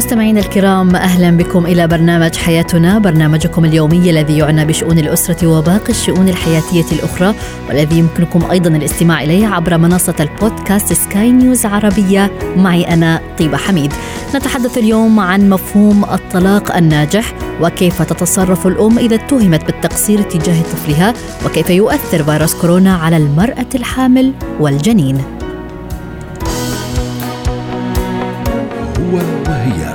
مستمعينا الكرام أهلا بكم إلى برنامج حياتنا برنامجكم اليومي الذي يعنى بشؤون الأسرة وباقي الشؤون الحياتية الأخرى والذي يمكنكم أيضا الاستماع إليه عبر منصة البودكاست سكاي نيوز عربية معي أنا طيبة حميد. نتحدث اليوم عن مفهوم الطلاق الناجح وكيف تتصرف الأم إذا اتهمت بالتقصير تجاه طفلها وكيف يؤثر فيروس كورونا على المرأة الحامل والجنين. هو وهي.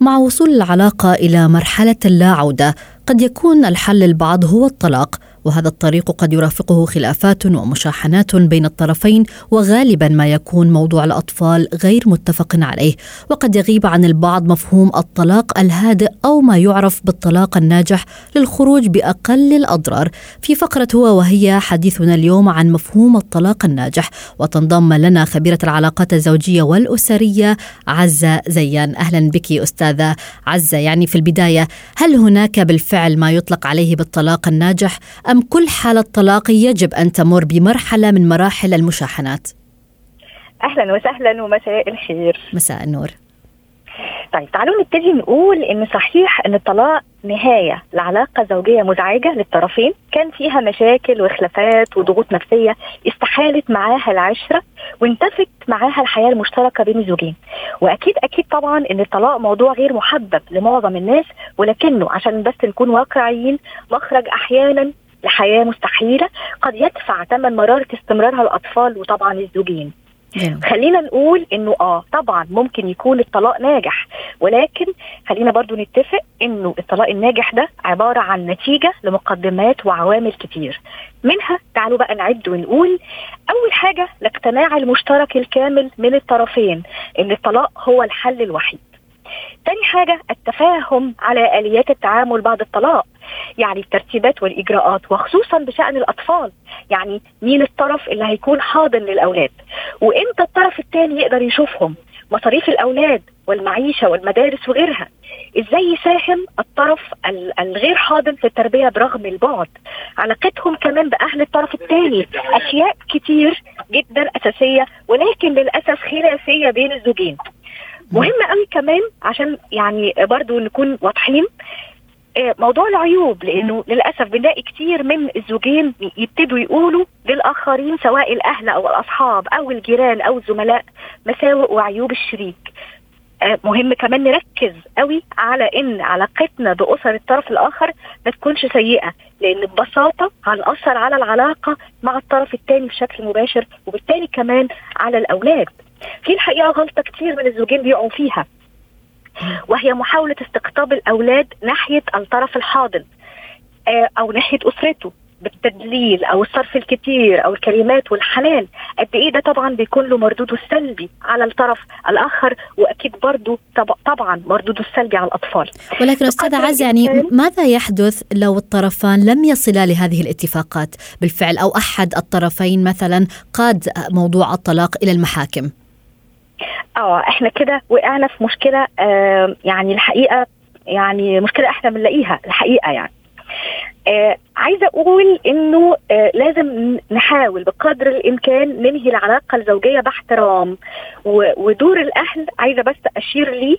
مع وصول العلاقة إلى مرحلة لا عوده قد يكون الحل للبعض هو الطلاق وهذا الطريق قد يرافقه خلافات ومشاحنات بين الطرفين وغالبا ما يكون موضوع الأطفال غير متفق عليه. وقد يغيب عن البعض مفهوم الطلاق الهادئ أو ما يعرف بالطلاق الناجح للخروج بأقل الأضرار. في فقرة هو وهي حديثنا اليوم عن مفهوم الطلاق الناجح وتنضم لنا خبيرة العلاقات الزوجية والأسرية عزة زيان. أهلا بك أستاذة عزة. يعني في البداية هل هناك بالفعل ما يطلق عليه بالطلاق الناجح أم كل حالة طلاق يجب أن تمر بمرحلة من مراحل المشاحنات؟ أهلا وسهلا ومساء الخير. مساء النور. طيب تعالوا نبتدي نقول إن صحيح إن الطلاق نهاية لعلاقة زوجية مزعجة للطرفين. كان فيها مشاكل وخلافات وضغوط نفسية استحالت معاها العشرة وانتفت معاها الحياة المشتركة بين الزوجين. وأكيد أكيد طبعا إن الطلاق موضوع غير محبب لمعظم الناس ولكنه عشان بس نكون واقعيين مخرج أحيانا لحياة مستحيلة قد يدفع ثمن مرارة استمرارها الاطفال وطبعا الزوجين. جميل. خلينا نقول إنه آه طبعا ممكن يكون الطلاق ناجح ولكن خلينا برضو نتفق إنه الطلاق الناجح ده عبارة عن نتيجة لمقدمات وعوامل كتير. منها تعالوا بقى نعد ونقول أول حاجة الاقتناع المشترك الكامل من الطرفين إن الطلاق هو الحل الوحيد. تاني حاجة التفاهم على آليات التعامل بعد الطلاق. يعني الترتيبات والإجراءات وخصوصا بشأن الأطفال. يعني مين الطرف اللي هيكون حاضن للأولاد؟ وإمتى الطرف الثاني يقدر يشوفهم؟ مصاريف الأولاد والمعيشة والمدارس وغيرها. إزاي يساهم الطرف ال- الغير حاضن في التربية برغم البعد؟ علاقتهم كمان بأهل الطرف الثاني أشياء كتير جدا أساسية ولكن للأسف خلافية بين الزوجين. مهم قوي كمان عشان يعني برضو نكون واضحين آه، موضوع العيوب لأنه للأسف بنلاقي كتير من الزوجين يبتدوا يقولوا للآخرين سواء الأهل أو الأصحاب أو الجيران أو الزملاء مساوئ وعيوب الشريك. آه، مهم كمان نركز قوي على إن علاقتنا بأسر الطرف الآخر ما تكونش سيئة لأن ببساطة هنأثر على العلاقة مع الطرف الثاني بشكل مباشر وبالتالي كمان على الأولاد. في الحقيقة غلطة كتير من الزوجين بيقعوا فيها. وهي محاولة استقطاب الأولاد ناحية الطرف الحاضن آه، أو ناحية أسرته بالتدليل أو الصرف الكتير أو الكلمات والحنان. قد إيه ده طبعا بيكون له مردوده السلبي على الطرف الآخر وأكيد برضه طب- طبعا مردوده السلبي على الأطفال. ولكن بقدر عز يعني ماذا يحدث لو الطرفان لم يصلا لهذه الاتفاقات؟ بالفعل أو أحد الطرفين مثلا قاد موضوع الطلاق إلى المحاكم. آه إحنا كده وقعنا في مشكلة آه يعني الحقيقة يعني مشكلة إحنا بنلاقيها الحقيقة يعني. آه عايزة أقول انه آه لازم نحاول بقدر الامكان ننهي العلاقة الزوجية باحترام ودور الاهل عايزة بس اشير ليه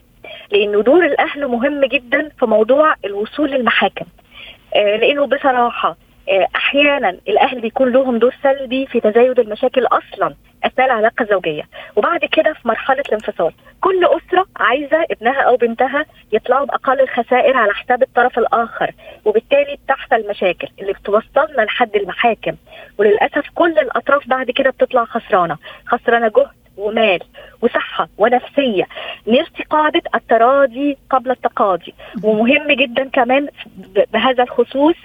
لأنه دور الاهل مهم جدا في موضوع الوصول للمحاكم. آه لأنه بصراحة آه أحيانا الاهل بيكون لهم دور سلبي في تزايد المشاكل أصلا. أثناء العلاقة الزوجية. وبعد كده في مرحلة الانفصال. كل أسرة عايزة ابنها أو بنتها يطلعوا بأقل الخسائر على حساب الطرف الآخر. وبالتالي بتحصل مشاكل اللي بتوصلنا لحد المحاكم. وللأسف كل الأطراف بعد كده بتطلع خسرانة. خسرانة جهد ومال وصحة ونفسية. نرسي قاعدة التراضي قبل التقاضي. ومهم جدا كمان بهذا الخصوص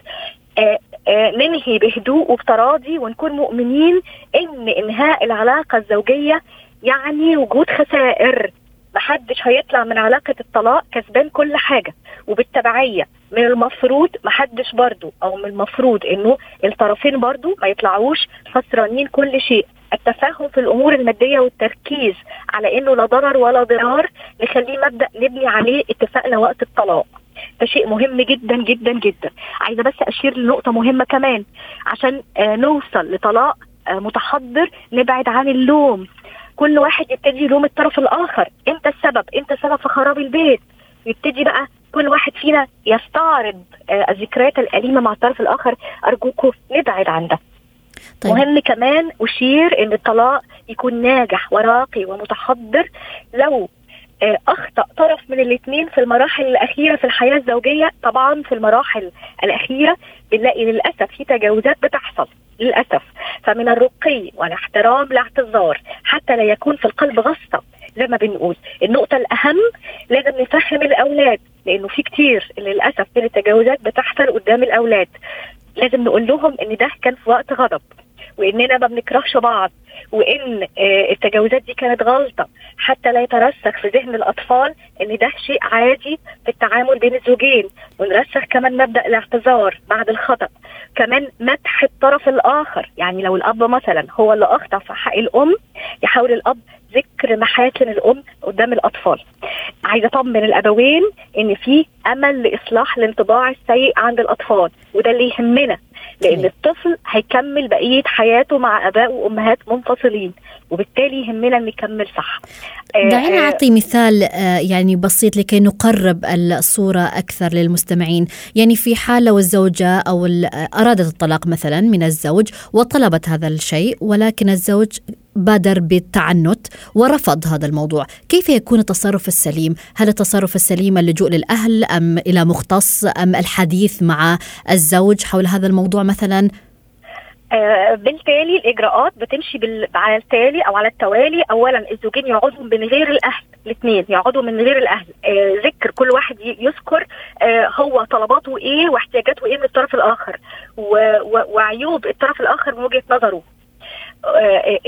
آه، ننهي بهدوء وبتراضي ونكون مؤمنين إن إنهاء العلاقة الزوجية يعني وجود خسائر. محدش هيطلع من علاقة الطلاق كسبان كل حاجة وبالتبعية. من المفروض محدش برضو أو من المفروض إنه الطرفين برضو ما يطلعوش خسرانين كل شيء. التفاهم في الأمور المادية والتركيز على إنه لا ضرر ولا ضرار نخليه مبدأ نبني عليه اتفاقنا وقت الطلاق. ده شيء مهم جدا جدا جدا. عايزة بس أشير لنقطة مهمة كمان عشان آه نوصل لطلاق آه متحضر نبعد عن اللوم. كل واحد يبتدي يلوم الطرف الآخر. انت السبب؟ انت السبب في خراب البيت؟ يبتدي بقى كل واحد فينا يستعرض آه الذكريات الأليمة مع الطرف الآخر. أرجوكم نبعد عن ده. طيب. مهم كمان أشير أن الطلاق يكون ناجح وراقي ومتحضر. لو أخطأ طرف من الاثنين في المراحل الأخيرة في الحياة الزوجية. طبعا في المراحل الأخيرة بنلاقي للأسف في تجاوزات بتحصل للأسف. فمن الرقي والاحترام الاعتذار حتى لا يكون في القلب غصة زي ما بنقول. النقطة الأهم لازم نفهم الأولاد لأنه في كتير للأسف من التجاوزات بتحصل قدام الأولاد. لازم نقول لهم إن ده كان في وقت غضب. وإننا ما بنكرهش بعض وإن التجاوزات دي كانت غلطة. حتى لا يترسخ في ذهن الأطفال إن ده شيء عادي في التعامل بين الزوجين. ونرسخ كمان مبدأ الاعتذار بعد الخطأ. كمان مدح الطرف الآخر. يعني لو الأب مثلا هو اللي أخطأ في حق الأم يحاول الأب ذكر محاسن الأم قدام الأطفال. عايزه أطمن الأبوين إن في أمل لإصلاح الانطباع السيء عند الأطفال وده اللي يهمنا. لأن الطفل هيكمل بقية حياته مع اباء وامهات منفصلين وبالتالي يهمنا نكمل صح. دعينا نعطي مثال يعني بسيط لكي نقرب الصورة أكثر للمستمعين. يعني في حال لو الزوجة أو أرادت الطلاق مثلا من الزوج وطلبت هذا الشيء ولكن الزوج بادر بالتعنت ورفض هذا الموضوع. كيف يكون التصرف السليم؟ هل التصرف السليم اللجوء للأهل أم إلى مختص؟ أم الحديث مع الزوج حول هذا الموضوع مثلا؟ آه بالتالي الإجراءات بتمشي بال... على التالي أو على التوالي. اولا الزوجين يقعدوا من غير الأهل الاثنين يقعدوا من غير الأهل. آه ذكر كل واحد يذكر آه هو طلباته إيه واحتياجاته إيه من الطرف الآخر. و... و... وعيوب الطرف الآخر من وجهة نظره.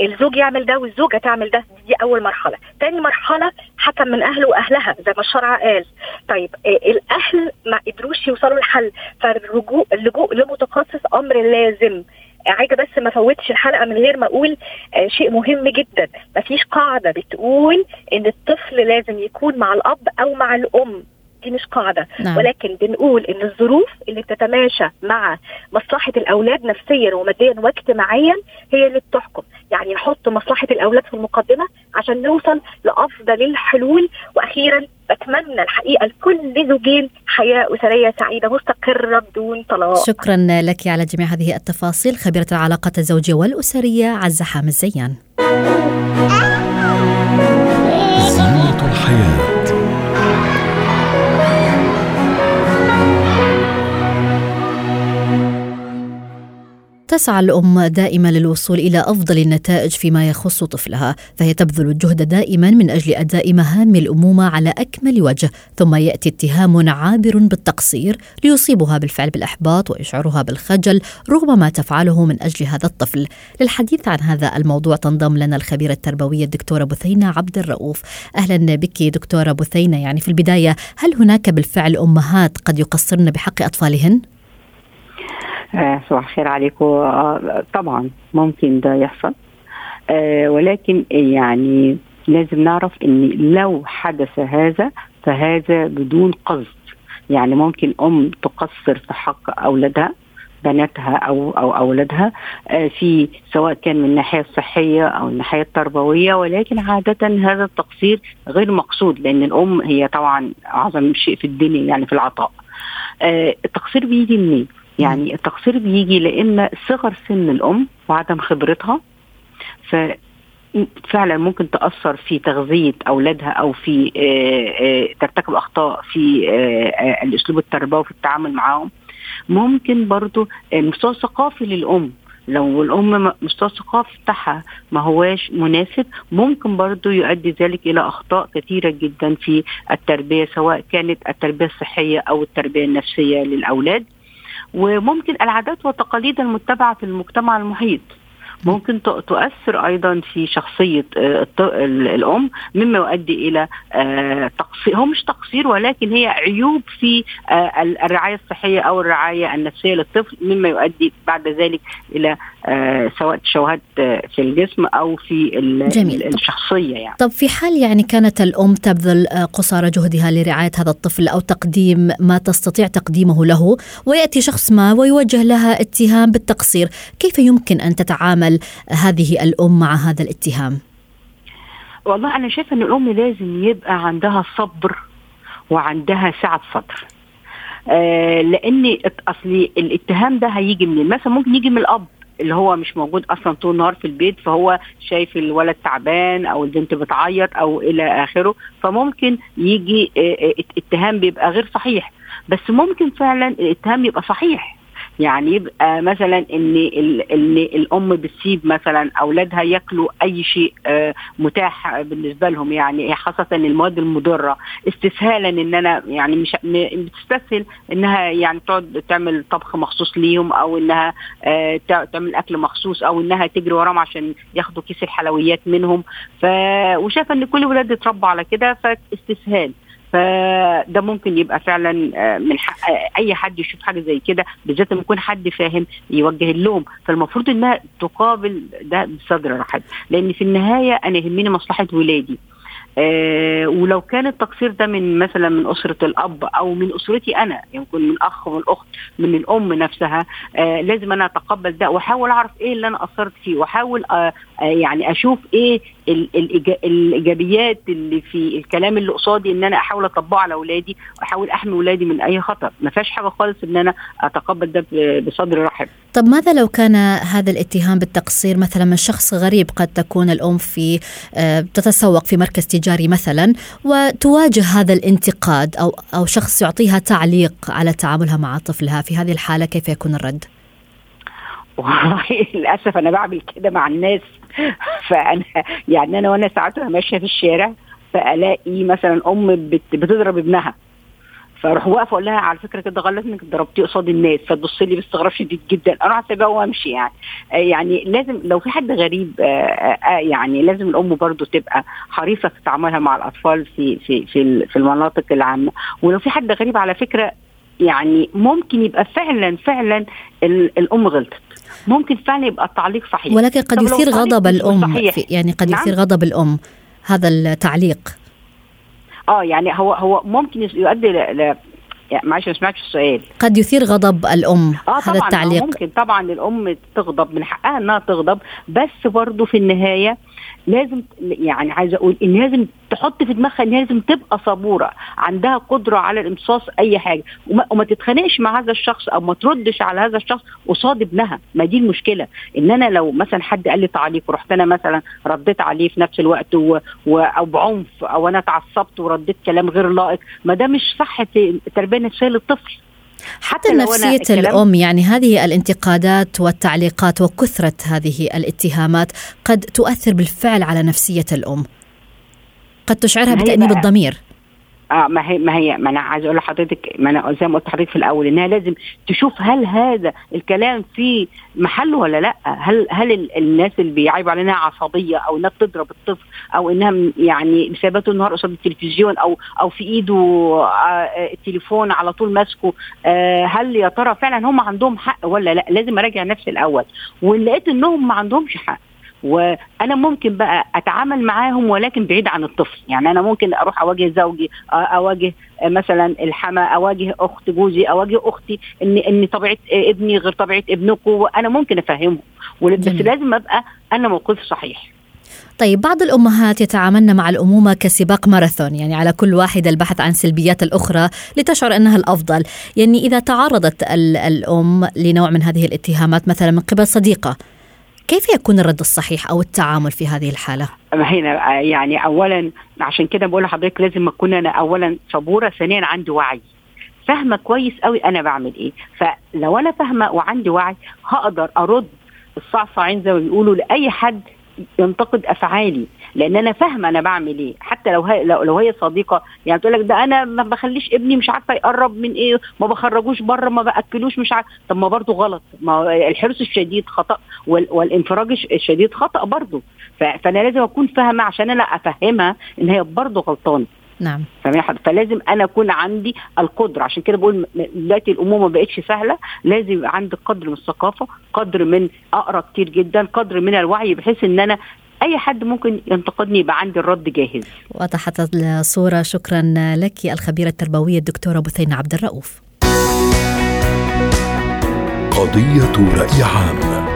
الزوج يعمل ده والزوجة تعمل ده دي أول مرحلة. تاني مرحلة حكم من أهله وأهلها زي ما الشرع قال. طيب آه الأهل ما قدروش يوصلوا لحل فالرجوع اللجوء لمتخصص أمر لازم. عايزة بس ما فوتش الحلقة من غير ما أقول آه شيء مهم جدا. مفيش قاعدة بتقول إن الطفل لازم يكون مع الأب أو مع الأم. دي مش قاعدة نعم. ولكن بنقول إن الظروف اللي بتتماشى مع مصلحة الأولاد نفسيا وماديا واجتماعيا هي اللي بتحكم يعني نحط مصلحة الأولاد في المقدمة عشان نوصل لأفضل الحلول وأخيرا بتمنى الحقيقة لكل زوجين حياة أسرية سعيدة مستقرة بدون طلاق. شكرا لك على جميع هذه التفاصيل خبيرة العلاقات الزوجية والأسرية عزة حامد زيان. تسعى الأم دائما للوصول إلى أفضل النتائج فيما يخص طفلها فهي تبذل الجهد دائما من أجل أداء مهام الأمومة على أكمل وجه ثم يأتي اتهام عابر بالتقصير ليصيبها بالفعل بالإحباط ويشعرها بالخجل رغم ما تفعله من أجل هذا الطفل للحديث عن هذا الموضوع تنضم لنا الخبيرة التربوية الدكتورة بثينة عبد الرؤوف أهلا بك دكتورة بثينة يعني في البداية هل هناك بالفعل أمهات قد يقصرن بحق أطفالهن؟ آه صباح الخير عليكم. آه طبعا ممكن ده يحصل. آه ولكن يعني لازم نعرف إن لو حدث هذا فهذا بدون قصد. يعني ممكن أم تقصر في حق أولادها بناتها أو أو أولادها في سواء كان من الناحيه الصحيه أو الناحيه التربويه ولكن عادة هذا التقصير غير مقصود لأن الأم هي طبعا أعظم شيء في الدنيا يعني في العطاء. التقصير بيجي منين؟ يعني التقصير بيجي لإن صغر سن الأم وعدم خبرتها ف فعلا ممكن تأثر في تغذية أولادها أو في ترتكب أخطاء في الأسلوب التربوي في التعامل معاهم. ممكن برضو المستوى الثقافي للأم. لو الأم مستوى الثقافي بتاعها ما هواش مناسب ممكن برضو يؤدي ذلك إلى أخطاء كثيره جدا في التربية سواء كانت التربية الصحية أو التربية النفسية للأولاد. وممكن العادات والتقاليد المتبعة في المجتمع المحيط. ممكن تؤثر أيضا في شخصية آه، الأم مما يؤدي إلى آه، تقصير هو مش تقصير ولكن هي عيوب في الرعاية الصحية أو الرعاية النفسية للطفل مما يؤدي بعد ذلك إلى سواء تشوهات في الجسم أو في جميل. الشخصية يعني طب في حال يعني كانت الأم تبذل قصارى جهدها لرعاية هذا الطفل أو تقديم ما تستطيع تقديمه له ويأتي شخص ما ويوجه لها اتهام بالتقصير كيف يمكن أن تتعامل هذه الأم مع هذا الاتهام؟ والله أنا شايفة إن الأم لازم يبقى عندها صبر وعندها سعة صدر. آه لأن اصلي الاتهام ده هيجي منين؟ مثلا ممكن يجي من الأب اللي هو مش موجود أصلا طول النهار في البيت فهو شايف الولد تعبان أو البنت بتعيط أو إلى آخره فممكن يجي آه، آه، اتهام بيبقى غير صحيح. بس ممكن فعلا الاتهام يبقى صحيح. يعني يبقى مثلا إن إن الأم بتسيب مثلا أولادها ياكلوا أي شيء آه، متاح بالنسبة لهم. يعني خاصة المواد المضرة. استسهالا إن أنا يعني مش بتستسهل إنها يعني تقعد تعمل طبخ مخصوص ليهم أو إنها آه، تعمل أكل مخصوص أو إنها تجري وراهم عشان ياخدوا كيس الحلويات منهم. ف وشايفة إن كل ولاد اتربوا على كده فاستسهال. فده ممكن يبقى فعلا آه، من حق أي حد يشوف حاجة زي كده بالذات لما يكون حد فاهم يوجه اللوم. فالمفروض إنها تقابل ده بصدر رحب. لأن في النهاية أنا يهمني مصلحة ولادي. آه ولو كان التقصير ده من مثلا من أسرة الأب أو من أسرتي أنا يمكن من أخ من أخت من الأم نفسها آه لازم أنا أتقبل ده وأحاول أعرف إيه اللي أنا قصرت فيه وأحاول آه آه يعني أشوف إيه الإيجابيات اللي في الكلام اللي قصادي إن أنا أحاول أطبقه على أولادي وأحاول أحمي أولادي من أي خطر. ما فيهاش حاجة خالص إن أنا أتقبل ده بصدر رحب طب ماذا لو كان هذا الاتهام بالتقصير مثلا من شخص غريب قد تكون الأم في آه، تتسوق في مركز تجاري مثلا وتواجه هذا الانتقاد أو أو شخص يعطيها تعليق على تعاملها مع طفلها في هذه الحالة كيف يكون الرد؟ والله للأسف أنا بعمل كده مع الناس فأنا يعني أنا وأنا ساعات ماشية في الشارع فألاقي مثلا أم بتضرب ابنها فاروح واقفه أقول لها على فكرة كده غلط إنك ضربتيه قصاد الناس فتبص لي باستغراب شديد جدا. أروح أسيبها وامشي يعني. آه يعني لازم لو في حد غريب آه آه يعني لازم الأم برضو تبقى حريصة في تعاملها مع الأطفال في في في في المناطق العامة. ولو في حد غريب على فكرة يعني ممكن يبقى فعلا فعلا الأم غلطت. ممكن فعلا يبقى التعليق صحيح. ولكن قد يثير غضب الأم يعني قد نعم؟ يثير غضب الأم هذا التعليق. آه يعني هو هو ممكن يؤدي ل يعني معلش ما سمعتش السؤال. قد يثير غضب الأم آه هذا طبعا التعليق. ممكن طبعا الأم تغضب من حقها إنها تغضب بس برضه في النهاية لازم يعني عايزة أقول إن لازم تحط في دماغها إن لازم تبقى صبورة عندها قدرة على الامتصاص أي حاجة. وما, وما تتخانقش مع هذا الشخص أو ما تردش على هذا الشخص قصاد ابنها. ما دي المشكلة. إن أنا لو مثلا حد قال لي تعليق ورحت أنا مثلا رديت عليه في نفس الوقت و... و... أو بعنف أو أنا اتعصبت ورديت كلام غير لائق ما ده مش صح التربيه النفسيه للطفل. حتى نفسية الأم يعني هذه الانتقادات والتعليقات وكثرة هذه الاتهامات قد تؤثر بالفعل على نفسية الأم. قد تشعرها بتأنيب الضمير. آه ما هي ما هي ما أنا عايز أقول لحضرتك ما أنا زي ما قلت لحضرتك في الأول إنها لازم تشوف هل هذا الكلام في محله ولا لأ. هل هل الناس اللي بيعيبوا علينا عصبية أو إنها بتضرب الطفل أو إنها يعني سابته النهار قصاد التلفزيون أو أو في إيده آه التليفون على طول ماسكه آه هل يا ترى فعلا هم عندهم حق ولا لأ؟ لازم أراجع نفسي الأول. ولقيت إنهم ما عندهمش حق وأنا ممكن بقى أتعامل معاهم ولكن بعيد عن الطفل. يعني أنا ممكن أروح أواجه زوجي أواجه مثلا الحما أواجه أخت جوزي أواجه أختي ان إن طبيعة ابني غير طبيعة ابنكم وأنا ممكن أفهمهم. بس لازم أبقى أنا موقف صحيح. طيب بعض الأمهات يتعاملن مع الأمومة كسباق ماراثون يعني على كل واحدة البحث عن سلبيات الأخرى لتشعر أنها الأفضل. يعني إذا تعرضت الأم لنوع من هذه الاتهامات مثلا من قبل صديقة كيف يكون الرد الصحيح أو التعامل في هذه الحالة؟ هنا يعني اولا عشان كده بقول لحضرتك لازم أكون أنا اولا صبورة ثانيا عندي وعي. فاهمة كويس قوي أنا بعمل إيه. فلو أنا فاهمة وعندي وعي هقدر أرد الصعصعين زي ما بيقولوا لأي حد ينتقد أفعالي. لأن أنا فاهمه أنا بعمل إيه. حتى لو هي لو, لو هي صديقه يعني تقول لك ده أنا ما بخليش ابني مش عارفه يقرب من إيه ما بخرجوش بره ما باكلوش مش عارفه طب ما برضه غلط. ما الحرص الشديد خطأ والانفراج الشديد خطأ برضه. فأنا لازم أكون فاهمة عشان أنا أفهمها إن هي برضه غلطانة. نعم. فلازم أنا أكون عندي القدرة. عشان كده بقول دلوقتي الأمور ما بقتش سهلة. لازم عندي قدر من الثقافة قدر من أقرأ كتير جدا قدر من الوعي بحيث إن أنا أي حد ممكن ينتقدني يبقى عندي الرد جاهز. وضحت الصورة. شكرا لك الخبيرة التربوية الدكتورة بثينه عبد الرؤوف. قضية رأي عام.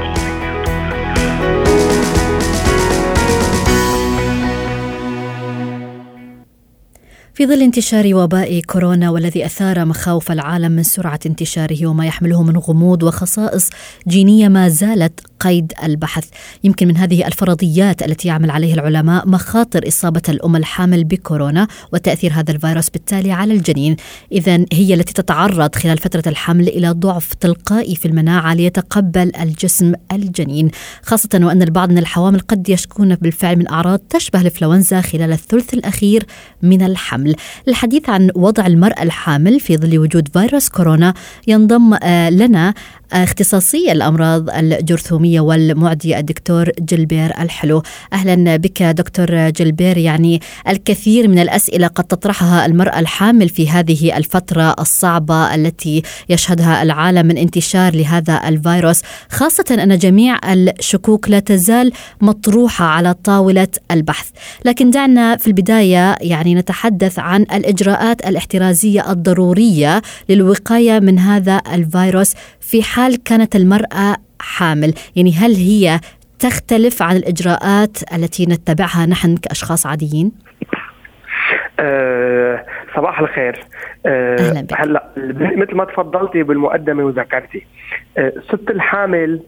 في ظل انتشار وباء كورونا والذي أثار مخاوف العالم من سرعة انتشاره وما يحمله من غموض وخصائص جينية ما زالت قيد البحث. يمكن من هذه الفرضيات التي يعمل عليه العلماء مخاطر إصابة الأم الحامل بكورونا وتأثير هذا الفيروس بالتالي على الجنين. اذا هي التي تتعرض خلال فترة الحمل إلى ضعف تلقائي في المناعة ليتقبل الجسم الجنين. خاصة وأن البعض من الحوامل قد يشكون بالفعل من أعراض تشبه الإنفلونزا خلال الثلث الأخير من الحمل. للحديث عن وضع المرأة الحامل في ظل وجود فيروس كورونا ينضم آه، لنا اختصاصي الأمراض الجرثومية والمعدية الدكتور جلبير الحلو. أهلا بك دكتور جلبير. يعني الكثير من الأسئلة قد تطرحها المرأة الحامل في هذه الفترة الصعبة التي يشهدها العالم من انتشار لهذا الفيروس. خاصة أن جميع الشكوك لا تزال مطروحة على طاولة البحث. لكن دعنا في البداية يعني نتحدث عن الإجراءات الاحترازية الضرورية للوقاية من هذا الفيروس. في حال كانت المرأة حامل. يعني هل هي تختلف عن الإجراءات التي نتبعها نحن كأشخاص عاديين؟ أه صباح الخير. أه أهلا بك. هلا مثل ما تفضلتي بالمقدمة وذكرتي. أه الست الحامل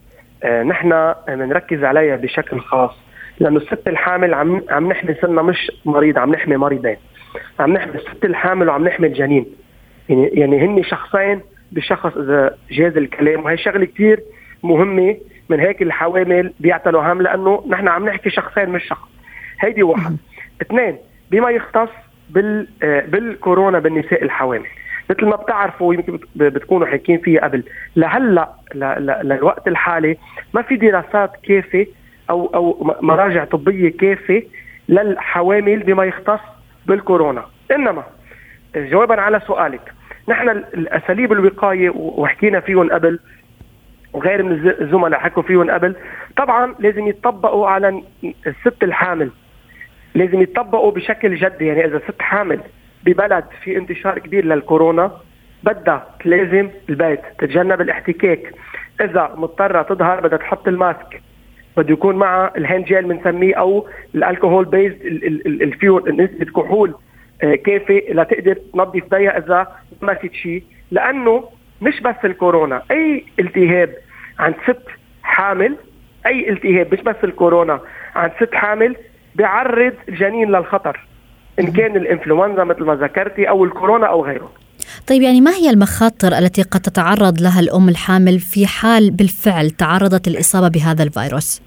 أه نحن بنركز عليها بشكل خاص لأنه الست الحامل عم عم نحمي سنة مش مريض عم نحمي مريضين. عم نحمي الست الحامل وعم نحمي الجنين. يعني يعني هن شخصين بشخص إذا جاز الكلام وهي شغلة كثير مهمة من هيك الحوامل بيعتلوا هم لأنه نحن عم نحكي شخصين مش شخص. هيدي واحد. اثنين بما يختص بال آه، بالكورونا بالنساء الحوامل. مثل ما بتعرفوا يمكن بتكونوا حاكين فيها قبل لهلأ للوقت الحالي ما في دراسات كافيه أو أو مراجع طبية كافيه للحوامل بما يختص بالكورونا. إنما جوابا على سؤالك. نحن الأساليب الوقاية وحكينا فيهم قبل وغير من الزملاء حكوا فيهم قبل. طبعا لازم يتطبقوا على الست الحامل. لازم يتطبقوا بشكل جدي. يعني إذا ست حامل ببلد في انتشار كبير للكورونا بدها تلازم البيت تتجنب الاحتكاك. إذا مضطرة تظهر بدها تحط ال mask. بده يكون معها ال hand gel بنسميه أو ال alcohol based فيه نسبه كحول. كافي لتقدر تنظف بيها إذا ما شيء لأنه مش بس الكورونا أي التهاب عند ست حامل أي التهاب مش بس الكورونا عند ست حامل بيعرض الجنين للخطر إن كان الإنفلونزا مثل ما ذكرتي أو الكورونا أو غيره. طيب يعني ما هي المخاطر التي قد تتعرض لها الأم الحامل في حال بالفعل تعرضت الإصابة بهذا الفيروس؟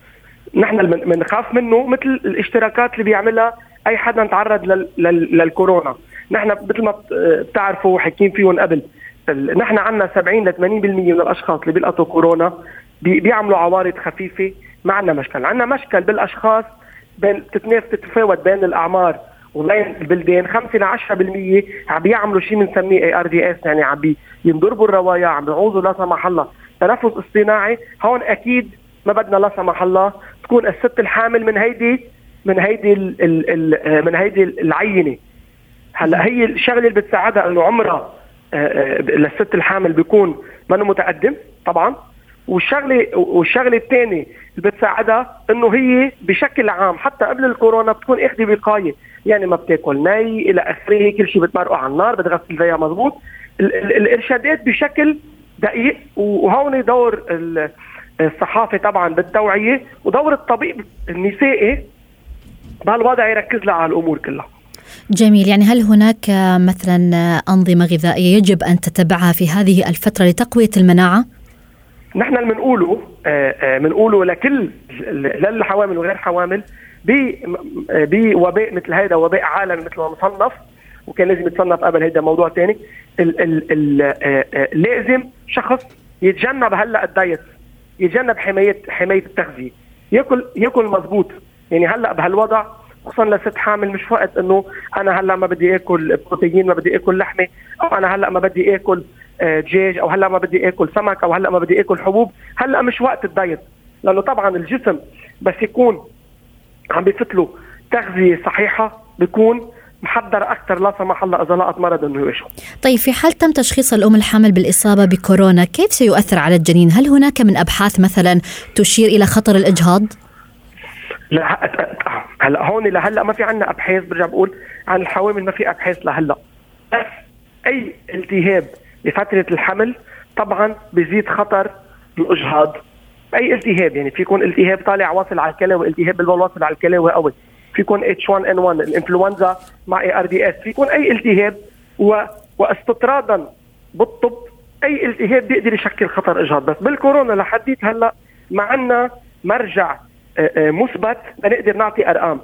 نحن بنخاف منه مثل الاشتراكات اللي بيعملها أي حدا تعرض لل... لل... للكورونا. نحن مثل ما بتعرفوا حكيين فيهم قبل نحن عندنا 70 ل 80% من الأشخاص اللي بيلقطوا كورونا بي... بيعملوا عوارض خفيفة. ما عندنا مشكل عندنا مشكل بالأشخاص بين تتفاوت بين الأعمار وبين البلدان. 5 ل 10% عم بيعملوا شيء بنسميه ARDS يعني عم ينضربوا الروايا عم بيعوزوا لا سمح الله. تنفس اصطناعي هون أكيد ما بدنا لا سمح الله تكون الست الحامل من هيدي من هيدي ال ال ال من هيدي العينة. هلا هي الشغلة اللي بتساعدها انه عمرها آه، آه، للست الحامل بيكون منه متقدم طبعا. والشغلة والشغلة الثانية اللي بتساعدها إنه هي بشكل عام حتى قبل الكورونا بتكون اخذي وقايه يعني ما بتاكل ني إلى آخره كل شيء بتمرقه على النار بتغسل زيها مضبوط الإرشادات بشكل دقيق وهون دور الصحافة طبعا بالتوعية ودور الطبيب النسائي بهالوضع يركز لها على الأمور كلها. جميل. يعني هل هناك مثلا أنظمة غذائية يجب أن تتبعها في هذه الفترة لتقوية المناعة؟ نحن اللي بنقوله بنقوله لكل للحوامل وغير حوامل بوباء مثل هذا وباء عالمي مثل ما مصنف وكان لازم يتصنف قبل هيدا موضوع ثاني لازم شخص يتجنب هلأ ال diet يتجنب حمايه حماية التغذية. ياكل يأكل مزبوط يعني هلا بهالوضع خصوصا لست حامل مش وقت إنه أنا هلا ما بدي آكل بروتين ما بدي آكل لحمة أو أنا هلا ما بدي آكل آه، دجاج أو هلا ما بدي آكل سمك أو هلا ما بدي آكل حبوب هلا مش وقت ال diet لأنه طبعا الجسم بس يكون عم بيفتله تغذية صحيحة بيكون محضر أكثر لا سمح الله إذا لقت مرض إنه يعيشه. طيب في حال تم تشخيص الأم الحامل بالإصابة بكورونا، كيف سيؤثر على الجنين؟ هل هناك من أبحاث مثلا تشير إلى خطر الإجهاض؟ لا هلا هون لهلا ما في عندنا أبحاث برجع بقول عن الحوامل ما في أبحاث لهلا بس أي التهاب بفترة الحمل طبعا بيزيد خطر الأجهاض. أي التهاب يعني في يكون التهاب طالع واصل على الكلاوي التهاب بالبول واصل على الكلاوي قوي. في يكون H 1 N 1 الإنفلونزا مع ARDS في يكون أي التهاب و... واستطرادا بالطب أي التهاب بيقدر يشكل خطر أجهاض. بس بالكورونا لحديت هلا ما عندنا مرجع مثبت لنقدر نعطي أرقام.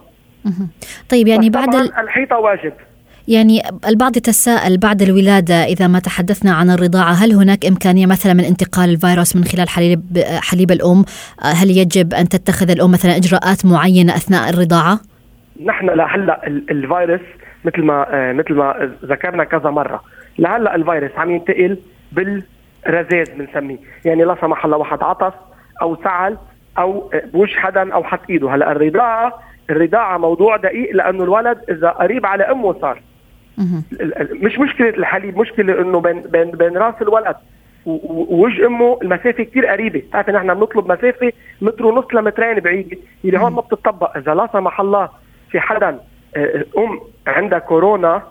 طيب يعني بعد الحيطة واجب. يعني البعض يتساءل بعد الولادة إذا ما تحدثنا عن الرضاعة هل هناك إمكانية مثلا من انتقال الفيروس من خلال حليب, حليب الأم؟ هل يجب أن تتخذ الأم مثلا إجراءات معينة أثناء الرضاعة؟ نحن لهلا الفيروس مثل ما آه، مثل ما ذكرنا كذا مرة. لهلا الفيروس عم ينتقل بالرذاذ بنسميه. يعني لا سمح الله واحد عطس أو سعل أو بوش حدا أو حط إيده. هلأ الرضاعه الرضاعه موضوع دقيق لأنه الولد إذا قريب على أمه صار. مش مشكلة الحليب مشكلة إنه بين بين بين رأس الولد ووجه أمه المسافة كثير قريبة. بتعرف نحن بنطلب مسافة متر ونص لمترين بعيده اللي هون ما بتطبق. إذا لا سمح الله في حدا آه، أم عندها كورونا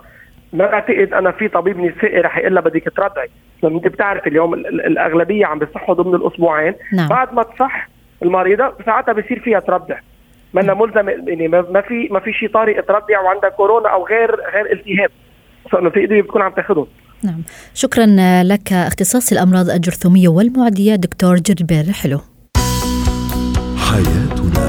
ما بعتقد أنا في طبيب نسائي رح يقول لها بدك ترضعي لأنه أنت بتعرف اليوم الأغلبية عم بيصحوا ضمن الأسبوعين. نعم. بعد ما تصح المريضة ساعتها بصير فيها ترضع ما ملزم يعني ما في ما في شيء طارئ ترضع وعندها كورونا أو غير غير التهاب. فانه في إيدي بتكون عم تاخذهم نعم. شكرا لك. اختصاصي الأمراض الجرثومية والمعدية دكتور جربير. حلو. حياتنا.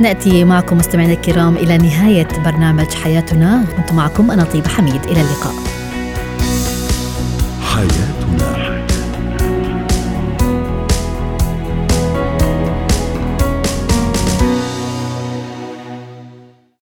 نأتي معكم مستمعينا الكرام إلى نهاية برنامج حياتنا. كنت معكم أنا طيب حميد. إلى اللقاء. حياه